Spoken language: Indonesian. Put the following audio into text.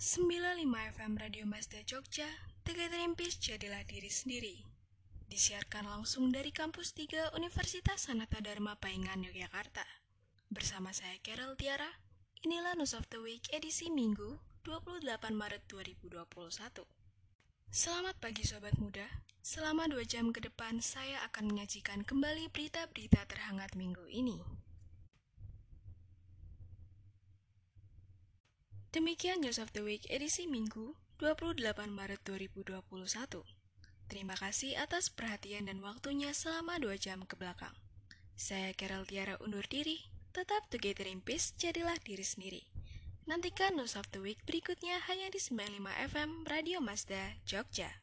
95 FM Radio Mazda Jogja, Peace jadilah diri sendiri. Disiarkan langsung dari kampus 3 Universitas Sanata Dharma Paingan, Yogyakarta. Bersama saya Carol Tiara, inilah News of the Week edisi Minggu 28 Maret 2021. Selamat pagi Sobat Muda, selama 2 jam ke depan saya akan menyajikan kembali berita-berita terhangat minggu ini. Demikian News of the Week edisi Minggu 28 Maret 2021. Terima kasih atas perhatian dan waktunya selama 2 jam ke belakang. Saya Carol Tiara undur diri, tetap together in peace, jadilah diri sendiri. Nantikan News of the Week berikutnya hanya di 95 FM Radio Mazda, Jogja.